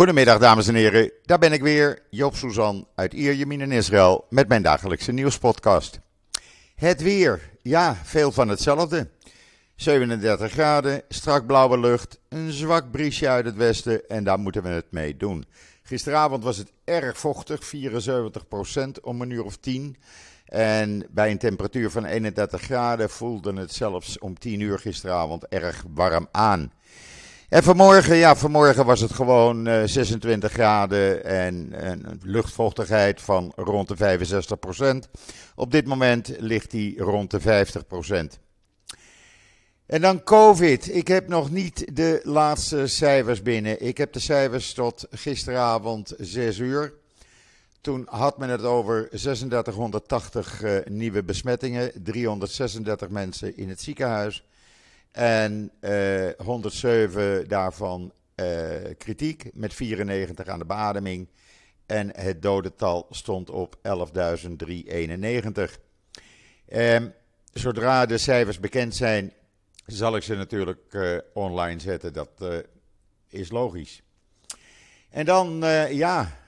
Goedemiddag dames en heren, daar ben ik weer, Joop Suzan uit Ierjemien in Israël met mijn dagelijkse nieuwspodcast. Het weer, ja, veel van hetzelfde. 37 graden, strak blauwe lucht, een zwak briesje uit het westen en daar moeten we het mee doen. Gisteravond was het erg vochtig, 74% om een uur of 10. En bij een temperatuur van 31 graden voelde het zelfs om 10 uur gisteravond erg warm aan. En vanmorgen, ja, vanmorgen was het gewoon uh, 26 graden en een luchtvochtigheid van rond de 65% Op dit moment ligt die rond de 50% En dan COVID. Ik heb nog niet de laatste cijfers binnen. Ik heb de cijfers tot gisteravond 6 uur. Toen had men het over 3680 uh, nieuwe besmettingen, 336 mensen in het ziekenhuis. En uh, eh, 107 daarvan uh, kritiek, met 94 aan de beademing. En het dodental stond op 11.391. Um, zodra de cijfers bekend zijn, zal ik ze natuurlijk uh, online zetten. Dat is logisch. En dan, ja,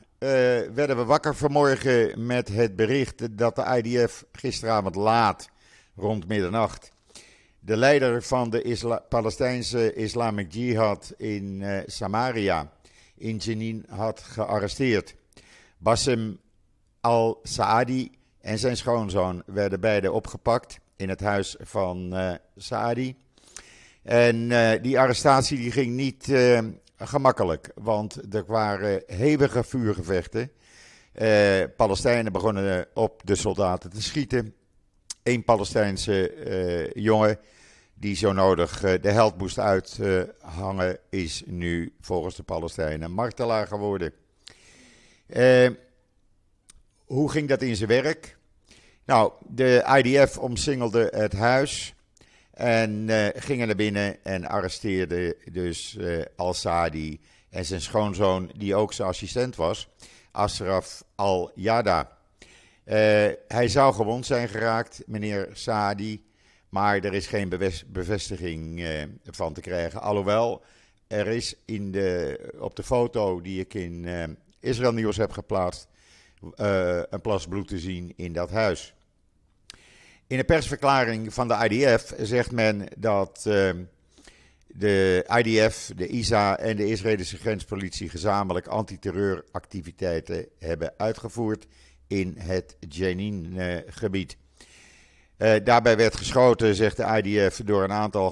werden we wakker vanmorgen met het bericht dat de IDF gisteravond laat, rond middernacht, de leider van de Palestijnse Islamic Jihad in uh, Samaria, in Jenin, had gearresteerd. Bassem al-Saadi en zijn schoonzoon werden beide opgepakt in het huis van uh, Saadi. En uh, die arrestatie die ging niet gemakkelijk, want er waren hevige vuurgevechten. Palestijnen begonnen op de soldaten te schieten. Eén Palestijnse jongen die zo nodig uh, de held moest uithangen, is nu volgens de Palestijnen martelaar geworden. Uh, hoe ging dat in zijn werk? Nou, de IDF omsingelde het huis en gingen naar binnen en arresteerden dus Al-Sadi en zijn schoonzoon, die ook zijn assistent was, Asraf Al-Yada. Hij zou gewond zijn geraakt, meneer Saadi. Maar er is geen bevestiging eh, van te krijgen. Alhoewel, er is in de, op de foto die ik in uh, Israël Nieuws heb geplaatst, een plas bloed te zien in dat huis. In een persverklaring van de IDF zegt men dat de IDF, de ISA en de Israëlische grenspolitie gezamenlijk antiterreuractiviteiten hebben uitgevoerd in het Jenin-gebied. Uh, daarbij werd geschoten, zegt de IDF, door een aantal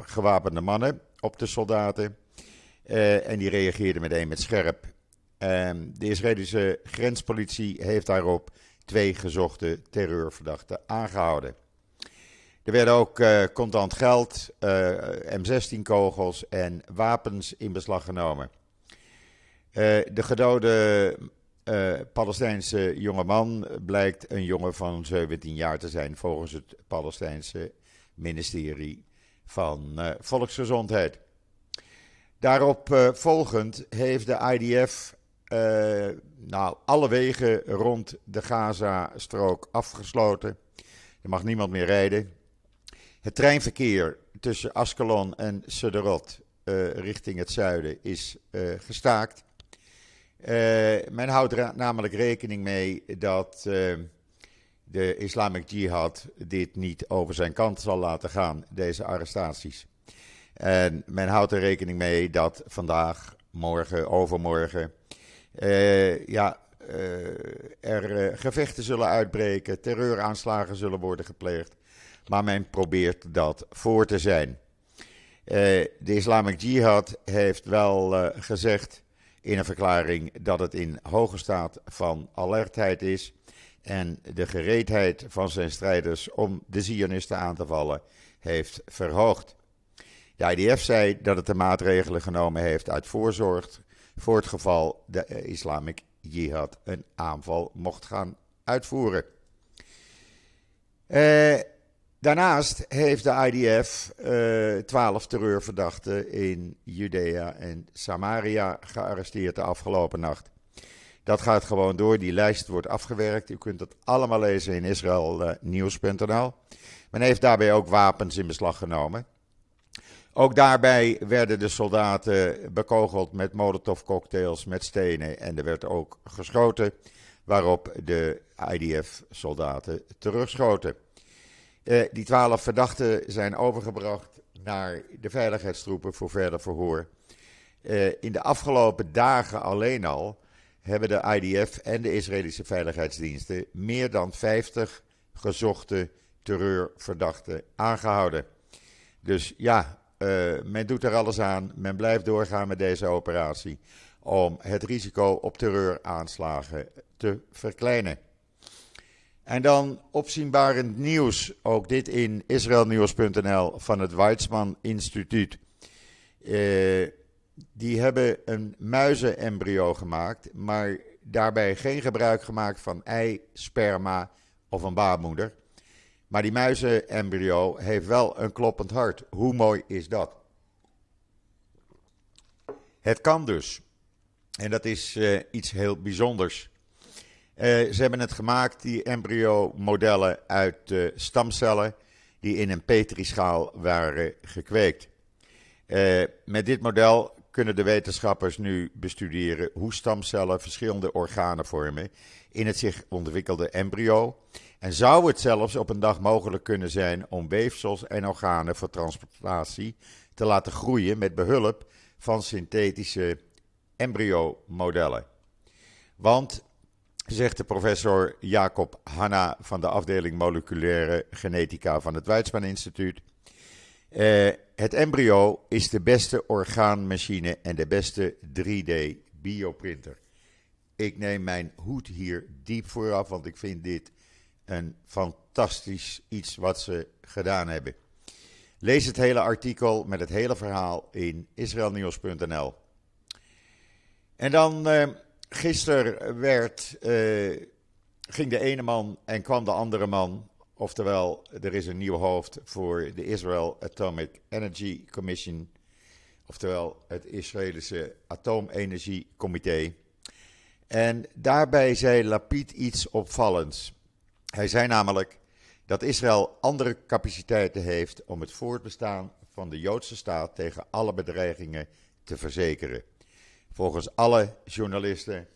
gewapende mannen op de soldaten. Uh, en die reageerden meteen met scherp. Uh, de Israëlische grenspolitie heeft daarop twee gezochte terreurverdachten aangehouden. Er werden ook uh, contant geld, M16-kogels en wapens in beslag genomen. de gedode uh, Palestijnse jongeman blijkt een jongen van 17 jaar te zijn, volgens het Palestijnse ministerie van uh, Volksgezondheid. Daarop uh, volgend heeft de IDF nou, alle wegen rond de Gaza-strook afgesloten. Er mag niemand meer rijden. Het treinverkeer tussen Askelon en Sederot richting het zuiden is gestaakt. Uh, men houdt namelijk rekening mee dat uh, de Islamic Jihad dit niet over zijn kant zal laten gaan, deze arrestaties. En men houdt er rekening mee dat vandaag, morgen, overmorgen, uh, ja, er gevechten zullen uitbreken, terreuraanslagen zullen worden gepleegd. Maar men probeert dat voor te zijn. de Islamic Jihad heeft wel gezegd in een verklaring dat het in hoge staat van alertheid is en de gereedheid van zijn strijders om de Zionisten aan te vallen heeft verhoogd. De IDF zei dat het de maatregelen genomen heeft uit voorzorg voor het geval de Islamic Jihad een aanval mocht gaan uitvoeren. Eh, Daarnaast heeft de IDF eh, 12 terreurverdachten in Judea en Samaria gearresteerd de afgelopen nacht. Dat gaat gewoon door. Die lijst wordt afgewerkt. U kunt het allemaal lezen in israelnieuws.nl. Men heeft daarbij ook wapens in beslag genomen. Ook daarbij werden de soldaten bekogeld met molotovcocktails, met stenen en er werd ook geschoten, waarop de IDF-soldaten terugschoten. Uh, die twaalf verdachten zijn overgebracht naar de veiligheidstroepen voor verder verhoor. Uh, in de afgelopen dagen alleen al hebben de IDF en de Israëlische veiligheidsdiensten meer dan 50 gezochte terreurverdachten aangehouden. Dus ja, uh, men doet er alles aan. Men blijft doorgaan met deze operatie om het risico op terreuraanslagen te verkleinen. En dan opzienbarend nieuws, ook dit in israelnieuws.nl van het Weizmann Instituut. Uh, die hebben een muizenembryo gemaakt, maar daarbij geen gebruik gemaakt van ei, sperma of een baarmoeder. Maar die muizenembryo heeft wel een kloppend hart. Hoe mooi is dat? Het kan dus. En dat is uh, iets heel bijzonders. Uh, ze hebben het gemaakt, die embryo-modellen, uit uh, stamcellen die in een petrischaal waren gekweekt. met dit model kunnen de wetenschappers nu bestuderen hoe stamcellen verschillende organen vormen in het zich ontwikkelde embryo. En zou het zelfs op een dag mogelijk kunnen zijn om weefsels en organen voor transplantatie te laten groeien met behulp van synthetische embryo-modellen. Want, zegt de professor Jacob Hanna van de afdeling moleculaire genetica van het Weizmann Instituut, uh, het embryo is de beste orgaanmachine en de beste 3D-bioprinter. Ik neem mijn hoed hier diep vooraf, want ik vind dit een fantastisch iets wat ze gedaan hebben. Lees het hele artikel met het hele verhaal in israelnieuws.nl. En dan, uh, gisteren werd, uh, ging de ene man en kwam de andere man Oftewel, er is een nieuw hoofd voor de Israel Atomic Energy Commission. Oftewel, het Israëlische Atoomenergiecomité. En daarbij zei Lapid iets opvallends. Hij zei namelijk dat Israël andere capaciteiten heeft om het voortbestaan van de Joodse staat tegen alle bedreigingen te verzekeren. Volgens alle journalisten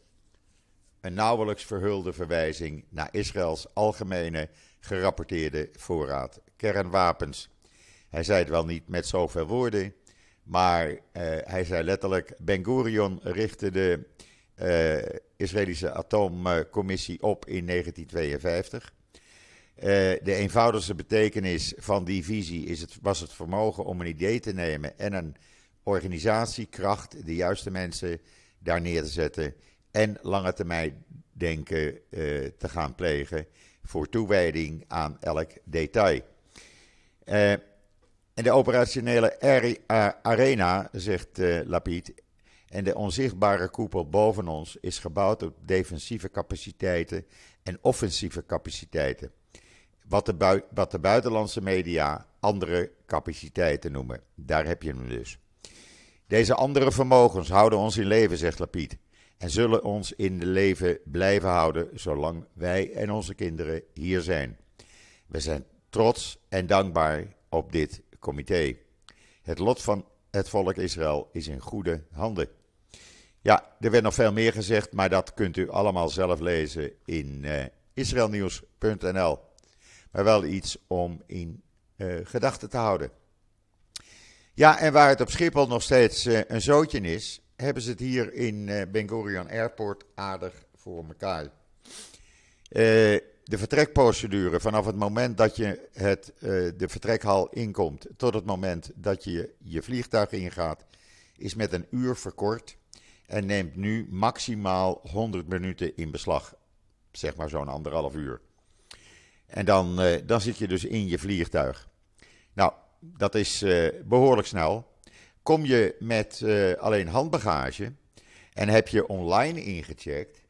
een nauwelijks verhulde verwijzing naar Israëls algemene gerapporteerde voorraad kernwapens. Hij zei het wel niet met zoveel woorden, maar uh, hij zei letterlijk: Ben Gurion richtte de uh, Israëlische atoomcommissie op in 1952. Uh, de eenvoudigste betekenis van die visie is het, was het vermogen om een idee te nemen en een organisatiekracht, de juiste mensen daar neer te zetten en lange termijn denken te gaan plegen voor toewijding aan elk detail. Uh, en de operationele arena, zegt uh, Lapid, en de onzichtbare koepel boven ons is gebouwd op defensieve capaciteiten en offensieve capaciteiten. Wat de, wat de buitenlandse media andere capaciteiten noemen. Daar heb je hem dus. Deze andere vermogens houden ons in leven, zegt Lapid en zullen ons in leven blijven houden zolang wij en onze kinderen hier zijn. We zijn trots en dankbaar op dit comité. Het lot van het volk Israël is in goede handen. Ja, er werd nog veel meer gezegd, maar dat kunt u allemaal zelf lezen in uh, israelnieuws.nl. Maar wel iets om in uh, gedachten te houden. Ja, en waar het op Schiphol nog steeds uh, een zootje is, hebben ze het hier in uh, Ben Gurion Airport aardig voor elkaar. Uh, de vertrekprocedure vanaf het moment dat je het, de vertrekhal inkomt tot het moment dat je je vliegtuig ingaat, is met een uur verkort en neemt nu maximaal 100 minuten in beslag. Zeg maar zo'n anderhalf uur. En dan, dan zit je dus in je vliegtuig. Nou, dat is behoorlijk snel. Kom je met uh, alleen handbagage en heb je online ingecheckt,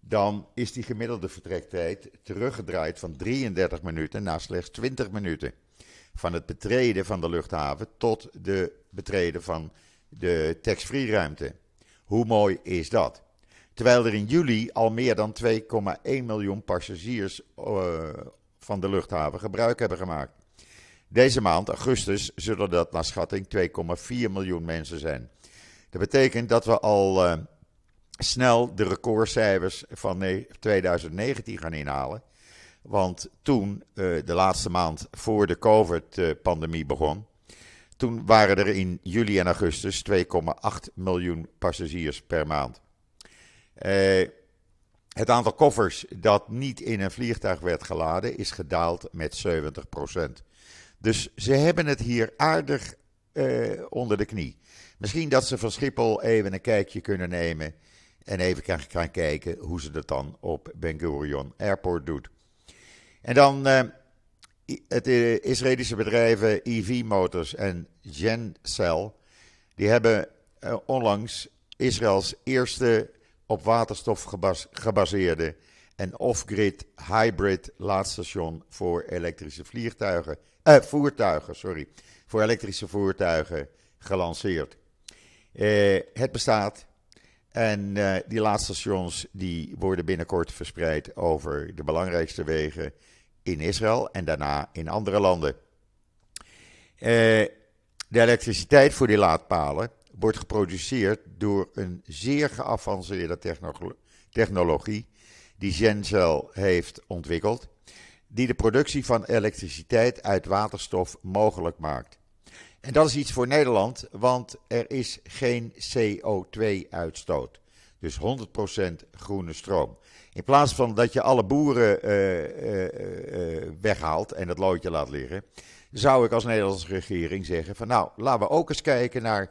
dan is die gemiddelde vertrektijd teruggedraaid van 33 minuten naar slechts 20 minuten. Van het betreden van de luchthaven tot de betreden van de tax-free ruimte. Hoe mooi is dat? Terwijl er in juli al meer dan 2,1 miljoen passagiers uh, van de luchthaven gebruik hebben gemaakt. Deze maand, augustus, zullen dat naar schatting 2,4 miljoen mensen zijn. Dat betekent dat we al uh, snel de recordcijfers van 2019 gaan inhalen. Want toen, uh, de laatste maand voor de COVID-pandemie begon, toen waren er in juli en augustus 2,8 miljoen passagiers per maand. Uh, het aantal koffers dat niet in een vliegtuig werd geladen is gedaald met 70%. Dus ze hebben het hier aardig uh, onder de knie. Misschien dat ze van Schiphol even een kijkje kunnen nemen en even gaan kijken hoe ze dat dan op Ben Gurion Airport doet. En dan uh, het Israëlische bedrijven EV Motors en GenCell, die hebben onlangs Israëls eerste op waterstof gebaseerde en off-grid hybrid laadstation voor elektrische vliegtuigen, eh, voertuigen, sorry, voor elektrische voertuigen gelanceerd. Eh, het bestaat en uh, die laadstations die worden binnenkort verspreid over de belangrijkste wegen in Israël en daarna in andere landen. De elektriciteit voor die laadpalen wordt geproduceerd door een zeer geavanceerde technologie die Gencel heeft ontwikkeld, die de productie van elektriciteit uit waterstof mogelijk maakt. En dat is iets voor Nederland, want er is geen CO2-uitstoot. Dus 100% groene stroom. In plaats van dat je alle boeren uh, uh, uh, weghaalt en het loodje laat liggen, zou ik als Nederlandse regering zeggen: van nou, laten we ook eens kijken naar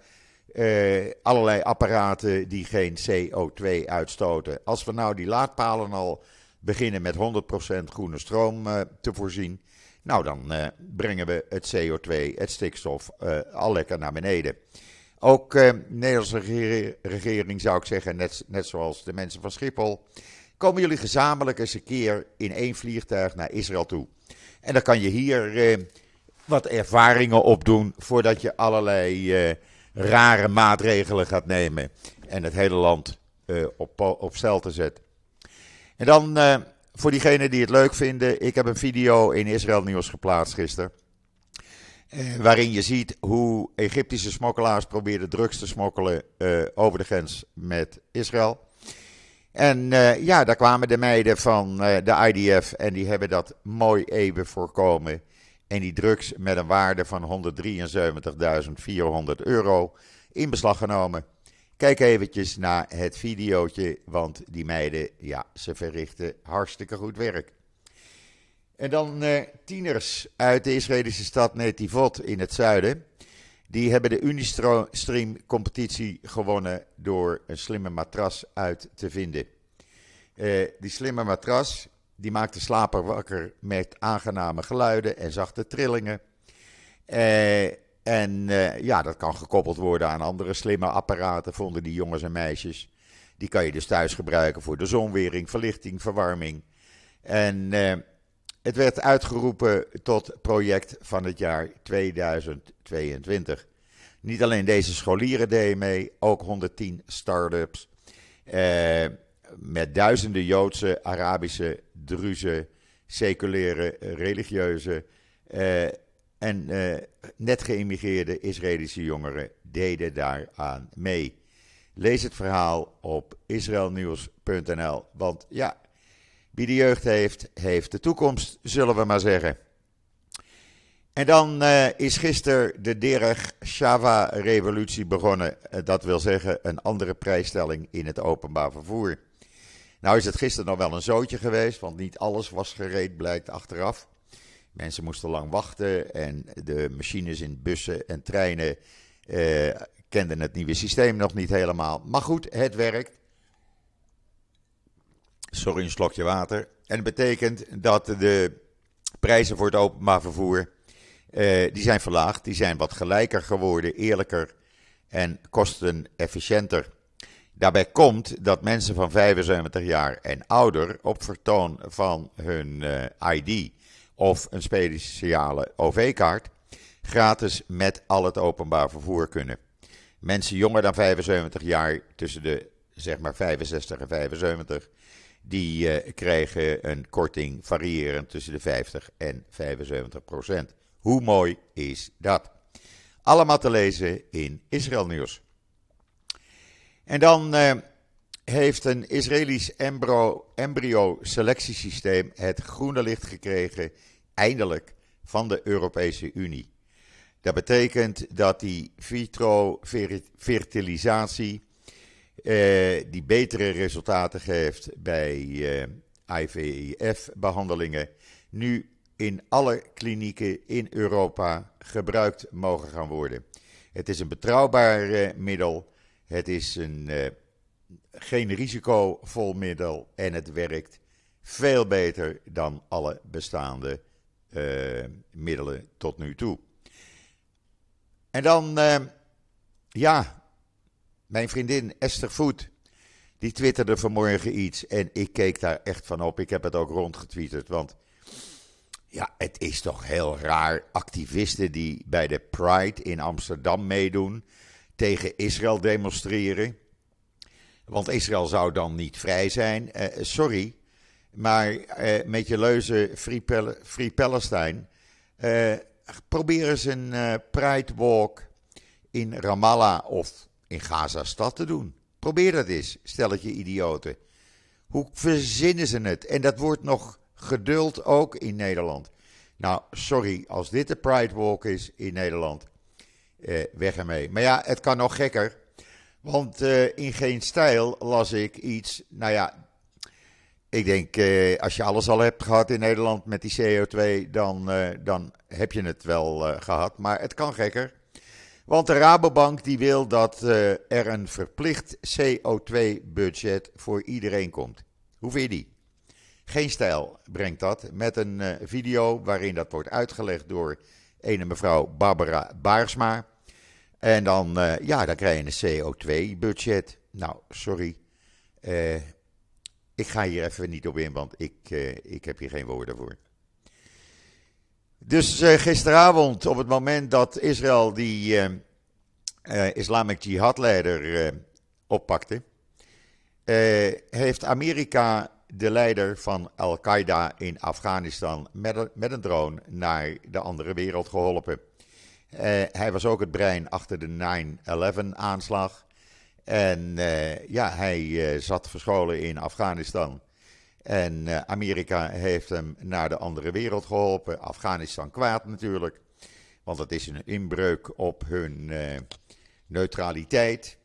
allerlei apparaten die geen CO2 uitstoten. Als we nou die laadpalen al beginnen met 100% groene stroom te voorzien, nou, dan uh, brengen we het CO2, het stikstof, uh, al lekker naar beneden. Ook de Nederlandse regering zou ik zeggen, net, net zoals de mensen van Schiphol, komen jullie gezamenlijk eens een keer in één vliegtuig naar Israël toe. En dan kan je hier wat ervaringen opdoen voordat je allerlei rare maatregelen gaat nemen en het hele land op, op stelte zet. En dan voor diegenen die het leuk vinden, ik heb een video in Israël Nieuws geplaatst gisteren. Eh, waarin je ziet hoe Egyptische smokkelaars probeerden drugs te smokkelen uh, over de grens met Israël. En ja, daar kwamen de meiden van de IDF en die hebben dat mooi even voorkomen. En die drugs met een waarde van 173.400 euro in beslag genomen. Kijk eventjes naar het videootje, want die meiden, ja, ze verrichten hartstikke goed werk. En dan eh, tieners uit de Israëlische stad Netivot in het zuiden. Die hebben de Unistream competitie gewonnen door een slimme matras uit te vinden. Uh, die slimme matras die maakt de slaper wakker met aangename geluiden en zachte trillingen. Uh, en uh, ja, dat kan gekoppeld worden aan andere slimme apparaten, vonden die jongens en meisjes. Die kan je dus thuis gebruiken voor de zonwering, verlichting, verwarming. En uh, het werd uitgeroepen tot project van het jaar 2022. Niet alleen deze scholieren deden mee, ook 110 start-ups. Uh, met duizenden Joodse, Arabische, Druze, seculiere, religieuze en uh, net geïmmigreerde Israëlische jongeren deden daaraan mee. Lees het verhaal op israelnieuws.nl. Want ja, wie de jeugd heeft, heeft de toekomst, zullen we maar zeggen. En dan uh, is gisteren de Derech Shava-revolutie begonnen. Uh, dat wil zeggen een andere prijsstelling in het openbaar vervoer. Nou is het gisteren nog wel een zootje geweest, want niet alles was gereed, blijkt achteraf. Mensen moesten lang wachten en de machines in bussen en treinen eh, kenden het nieuwe systeem nog niet helemaal. Maar goed, het werkt. Sorry, een slokje water. En het betekent dat de prijzen voor het openbaar vervoer eh, die zijn verlaagd. Die zijn wat gelijker geworden, eerlijker en kostenefficiënter. Daarbij komt dat mensen van 75 jaar en ouder op vertoon van hun uh, ID of een speciale OV-kaart gratis met al het openbaar vervoer kunnen. Mensen jonger dan 75 jaar, tussen de zeg maar 65 en 75, die uh, krijgen een korting variërend tussen de 50 en 75 procent. Hoe mooi is dat? Allemaal te lezen in Israël Nieuws. En dan uh, heeft een Israëlisch embryo-selectiesysteem het groene licht gekregen, eindelijk, van de Europese Unie. Dat betekent dat die vitro-fertilisatie uh, die betere resultaten geeft bij uh, IVF-behandelingen, nu in alle klinieken in Europa gebruikt mogen gaan worden. Het is een betrouwbaar uh, middel, het is een geen risicovol middel en het werkt veel beter dan alle bestaande middelen tot nu toe. En dan, ja, mijn vriendin Esther Voet, die twitterde vanmorgen iets en ik keek daar echt van op. Ik heb het ook rondgetwitterd, want ja, het is toch heel raar. Activisten die bij de Pride in Amsterdam meedoen, tegen Israël demonstreren. Want Israël zou dan niet vrij zijn. Uh, sorry, maar uh, met je leuze Free, Pal Free Palestine. Uh, probeer eens een Pride Walk in Ramallah of in Gaza-stad te doen. Probeer dat eens, stelletje idioten. Hoe verzinnen ze het? En dat wordt nog geduld ook in Nederland. Nou, sorry, als dit de Pride Walk is in Nederland, eh, weg ermee. Maar ja, het kan nog gekker. Want eh, in geen stijl las ik iets. Nou ja, ik denk, eh, als je alles al hebt gehad in Nederland met die CO2, dan, eh, dan heb je het wel eh, gehad. Maar het kan gekker. Want de Rabobank die wil dat er een verplicht CO2-budget voor iedereen komt. Hoe je die? Geen stijl brengt dat met een video waarin dat wordt uitgelegd door ene mevrouw Barbara Baarsma. En dan, uh, ja, dan krijg je een CO2-budget. Nou, sorry. ik ga hier even niet op in, want ik, ik heb hier geen woorden voor. Dus gisteravond, op het moment dat Israël die Islamic Jihad-leider oppakte, heeft Amerika de leider van Al-Qaeda in Afghanistan met, met, een drone naar de andere wereld geholpen. Hij was ook het brein achter de 9-11-aanslag. En ja, hij zat verscholen in Afghanistan. En Amerika heeft hem naar de andere wereld geholpen. Afghanistan kwaad natuurlijk. Want het is een inbreuk op hun neutraliteit.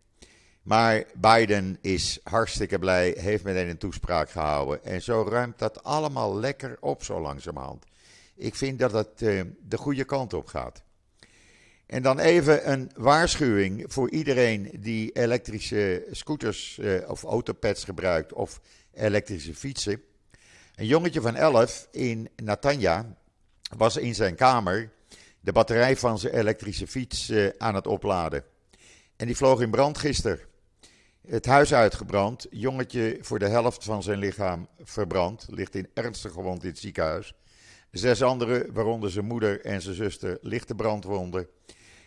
Maar Biden is hartstikke blij, heeft meteen een toespraak gehouden. En zo ruimt dat allemaal lekker op, zo langzamerhand. Ik vind dat het de goede kant op gaat. En dan even een waarschuwing voor iedereen die elektrische scooters uh, of autopads gebruikt of elektrische fietsen. Een jongetje van 11 in Natanja was in zijn kamer de batterij van zijn elektrische fiets uh, aan het opladen. En die vloog in brand gisteren. Het huis uitgebrand, jongetje voor de helft van zijn lichaam verbrand, ligt in ernstig gewond in het ziekenhuis. Zes anderen, waaronder zijn moeder en zijn zuster, lichte brandwonden.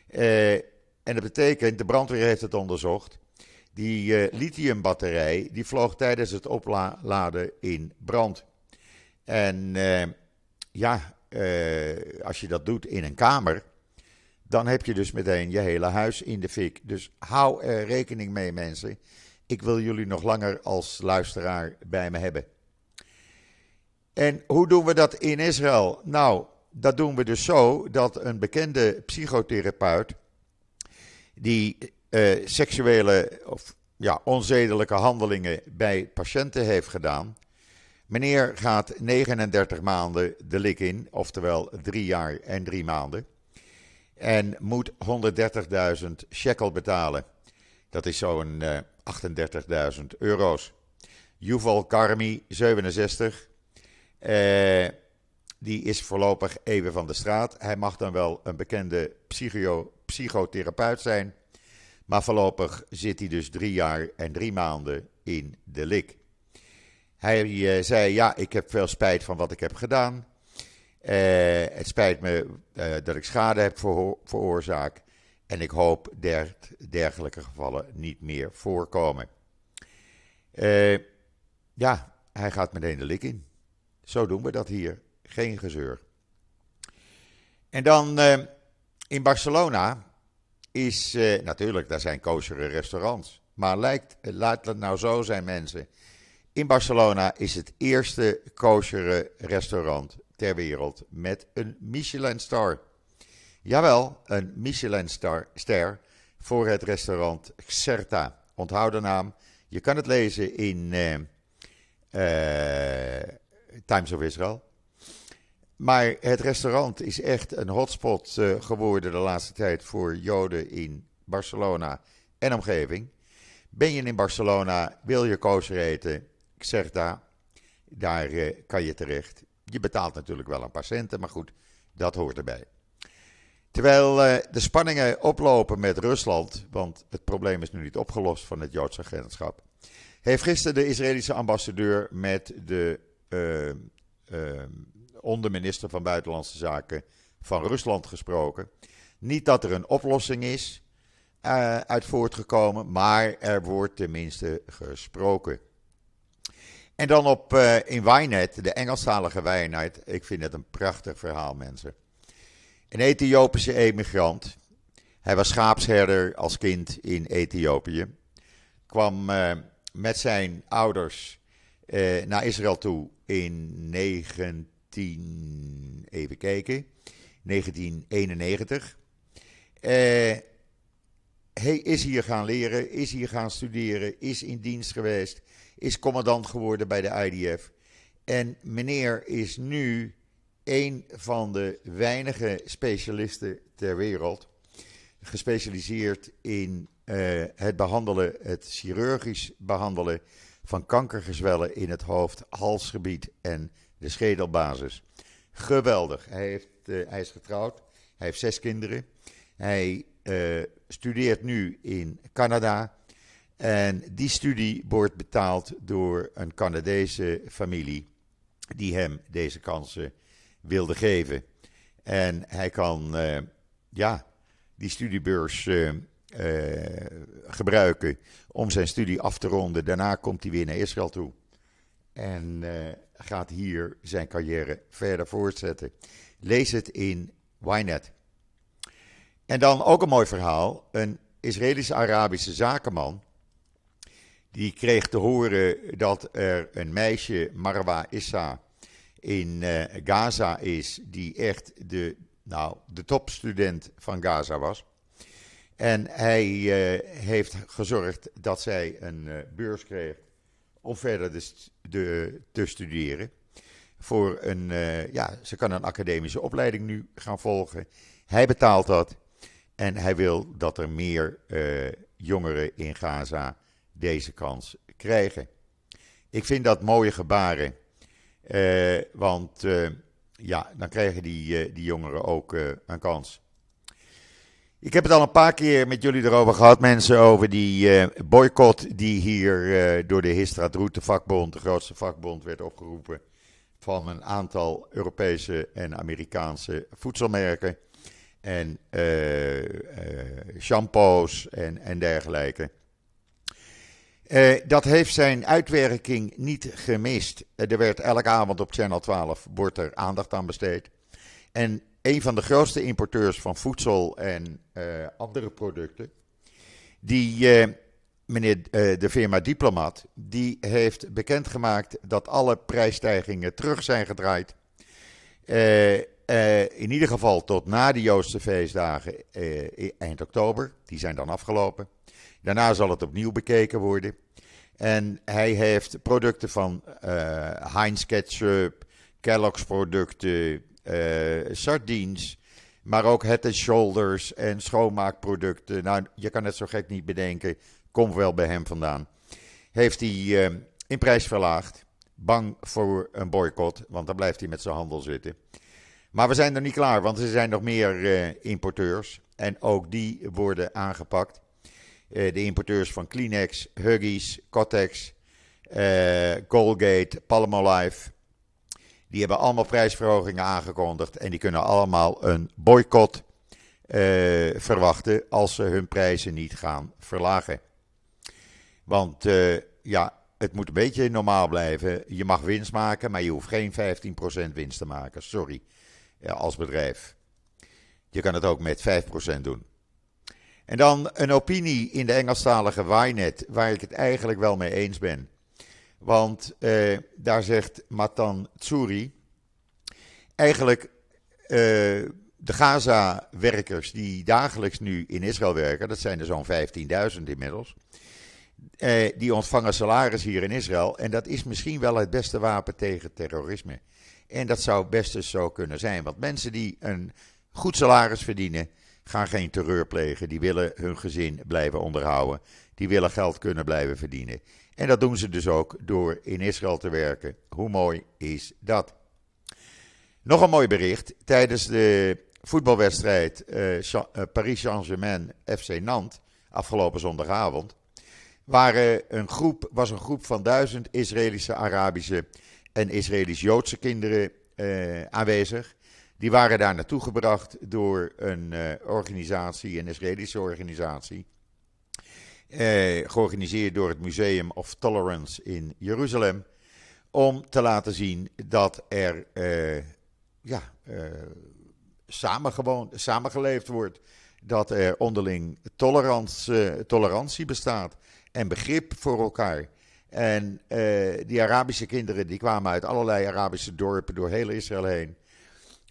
Uh, en dat betekent, de brandweer heeft het onderzocht, die uh, lithiumbatterij die vloog tijdens het opladen in brand. En uh, ja, als je dat doet in een kamer, dan heb je dus meteen je hele huis in de fik. Dus hou er rekening mee, mensen. Ik wil jullie nog langer als luisteraar bij me hebben. En hoe doen we dat in Israël? Nou, dat doen we dus zo dat een bekende psychotherapeut die uh, seksuele of ja, onzedelijke handelingen bij patiënten heeft gedaan. Meneer gaat 39 maanden de lik in, oftewel drie jaar en drie maanden. En moet 130.000 shekel betalen. Dat is zo'n uh, 38.000 euro's. Yuval Karmi, 67. Uh, die is voorlopig even van de straat. Hij mag dan wel een bekende psycho psychotherapeut zijn. Maar voorlopig zit hij dus drie jaar en drie maanden in de lik. Hij uh, zei: Ja, ik heb veel spijt van wat ik heb gedaan. Uh, het spijt me uh, dat ik schade heb veroorzaakt. En ik hoop dat dergelijke gevallen niet meer voorkomen. ja, hij gaat meteen de lik in. Zo doen we dat hier. Geen gezeur. En dan uh, in Barcelona is uh, natuurlijk, daar zijn kosheren restaurants. Maar lijkt, laat het nou zo zijn, mensen. In Barcelona is het eerste kosheren restaurant ter wereld met een Michelin-star. Jawel, een Michelin-ster voor het restaurant Xerta. Onthoud de naam. Je kan het lezen in uh, Times of Israel. Maar het restaurant is echt een hotspot uh, geworden de laatste tijd voor Joden in Barcelona en omgeving. Ben je in Barcelona, wil je kosher eten, Xerta, daar kan je terecht. Je betaalt natuurlijk wel een paar centen, maar goed, dat hoort erbij. Terwijl uh, de spanningen oplopen met Rusland, want het probleem is nu niet opgelost van het Joodse agentschap, heeft gisteren de Israëlische ambassadeur met de onderminister van Buitenlandse Zaken van Rusland gesproken. Niet dat er een oplossing is uit voortgekomen, maar er wordt tenminste gesproken. En dan op in Wijnet, de Engelstalige Wijnheid. Ik vind het een prachtig verhaal, mensen. Een Ethiopische emigrant. Hij was schaapsherder als kind in Ethiopië. Kwam uh, met zijn ouders uh, naar Israël toe in 19, even kijken, 1991. Uh, hij is hier gaan leren, is hier gaan studeren, is in dienst geweest, is commandant geworden bij de IDF. En meneer is nu een van de weinige specialisten ter wereld. Gespecialiseerd in uh, het behandelen, het chirurgisch behandelen van kankergezwellen in het hoofd, halsgebied en de schedelbasis. Geweldig. Hij, heeft, uh, hij is getrouwd. Hij heeft zes kinderen. Hij uh, studeert nu in Canada. En die studie wordt betaald door een Canadese familie die hem deze kansen wilde geven. En hij kan uh, ja, die studiebeurs gebruiken om zijn studie af te ronden. Daarna komt hij weer naar Israël toe. En gaat hier zijn carrière verder voortzetten. Lees het in Ynet. En dan ook een mooi verhaal. Een Israëlische-Arabische zakenman. Die kreeg te horen dat er een meisje, Marwa Issa, in uh, Gaza is, die echt de, nou, de topstudent van Gaza was. En hij uh, heeft gezorgd dat zij een uh, beurs kreeg om verder de, te studeren. Voor een, ja, ze kan een academische opleiding nu gaan volgen. Hij betaalt dat en hij wil dat er meer jongeren in Gaza deze kans krijgen. Ik vind dat mooie gebaren uh, want ja, dan krijgen die, die jongeren ook een kans. Ik heb het al een paar keer met jullie erover gehad, mensen, over die boycott die hier door de Histradroute vakbond, de grootste vakbond, werd opgeroepen van een aantal Europese en Amerikaanse voedselmerken en shampoos en, en dergelijke. Uh, dat heeft zijn uitwerking niet gemist. Uh, er werd elke avond op Channel 12 wordt er aandacht aan besteed. En een van de grootste importeurs van voedsel en uh, andere producten, die meneer de firma Diplomat, die heeft bekendgemaakt dat alle prijsstijgingen terug zijn gedraaid. in ieder geval tot na de Joodse feestdagen eind oktober. Die zijn dan afgelopen. Daarna zal het opnieuw bekeken worden. En hij heeft producten van Heinz ketchup, Kellogg's producten, sardines, maar ook Head Shoulders en schoonmaakproducten. Nou, je kan het zo gek niet bedenken, komt wel bij hem vandaan. Heeft hij uh, in prijs verlaagd, bang voor een boycott, want dan blijft hij met zijn handel zitten. Maar we zijn er niet klaar, want er zijn nog meer importeurs en ook die worden aangepakt. Eh, de importeurs van Kleenex, Huggies, Kotex, uh, Colgate, Palmolive. Die hebben allemaal prijsverhogingen aangekondigd en die kunnen allemaal een boycott uh, verwachten als ze hun prijzen niet gaan verlagen. Want uh, ja, het moet een beetje normaal blijven. Je mag winst maken, maar je hoeft geen 15% winst te maken. Sorry, als bedrijf. Je kan het ook met 5% doen. En dan een opinie in de Engelstalige Ynet, waar ik het eigenlijk wel mee eens ben. Want eh, daar zegt Matan Tsuri, eigenlijk uh, de Gaza-werkers die dagelijks nu in Israël werken, dat zijn er zo'n 15.000 inmiddels, eh, die ontvangen salaris hier in Israël. En dat is misschien wel het beste wapen tegen terrorisme. En dat zou best eens zo kunnen zijn, want mensen die een goed salaris verdienen, gaan geen terreur plegen. Die willen hun gezin blijven onderhouden. Die willen geld kunnen blijven verdienen. En dat doen ze dus ook door in Israël te werken. Hoe mooi is dat? Nog een mooi bericht. Tijdens de voetbalwedstrijd uh, Paris Saint-Germain FC Nantes afgelopen zondagavond waren een groep, was een groep van duizend Israëlische, Arabische en Israëlisch-Joodse kinderen uh, aanwezig. Die waren daar naartoe gebracht door een uh, organisatie, een Israëlische organisatie. Uh, georganiseerd door het Museum of Tolerance in Jeruzalem. Om te laten zien dat er uh, ja, samen samengeleefd wordt. Dat er onderling tolerantie, tolerantie bestaat en begrip voor elkaar. En die Arabische kinderen die kwamen uit allerlei Arabische dorpen door heel Israël heen.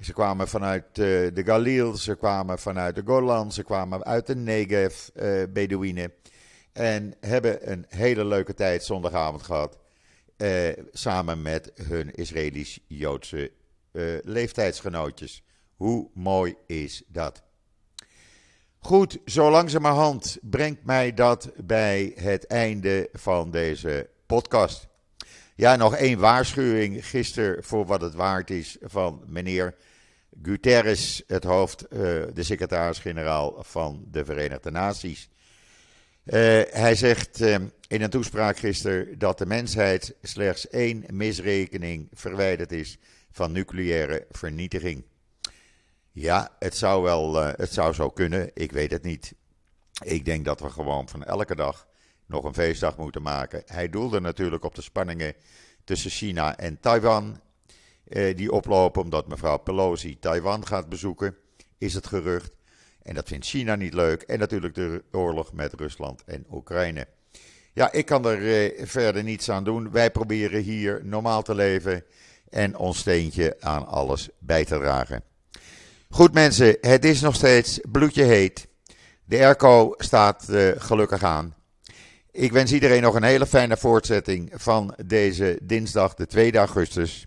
Ze kwamen vanuit uh, de Galil, ze kwamen vanuit de Golan, ze kwamen uit de Negev, uh, Bedouinen. En hebben een hele leuke tijd zondagavond gehad. Uh, samen met hun Israëlisch-Joodse leeftijdsgenootjes. Hoe mooi is dat? Goed, zo langzamerhand brengt mij dat bij het einde van deze podcast. Ja, nog één waarschuwing gisteren voor wat het waard is van meneer Guterres, het hoofd, uh, de secretaris-generaal van de Verenigde Naties. Uh, hij zegt uh, in een toespraak gisteren dat de mensheid slechts één misrekening verwijderd is van nucleaire vernietiging. Ja, het zou wel, het zou zo kunnen, ik weet het niet. Ik denk dat we gewoon van elke dag nog een feestdag moeten maken. Hij doelde natuurlijk op de spanningen tussen China en Taiwan. Eh, die oplopen omdat mevrouw Pelosi Taiwan gaat bezoeken, is het gerucht. En dat vindt China niet leuk. En natuurlijk de oorlog met Rusland en Oekraïne. Ja, ik kan er eh, verder niets aan doen. Wij proberen hier normaal te leven en ons steentje aan alles bij te dragen. Goed mensen, het is nog steeds bloedje heet. De airco staat uh, gelukkig aan. Ik wens iedereen nog een hele fijne voortzetting van deze dinsdag, de 2 augustus.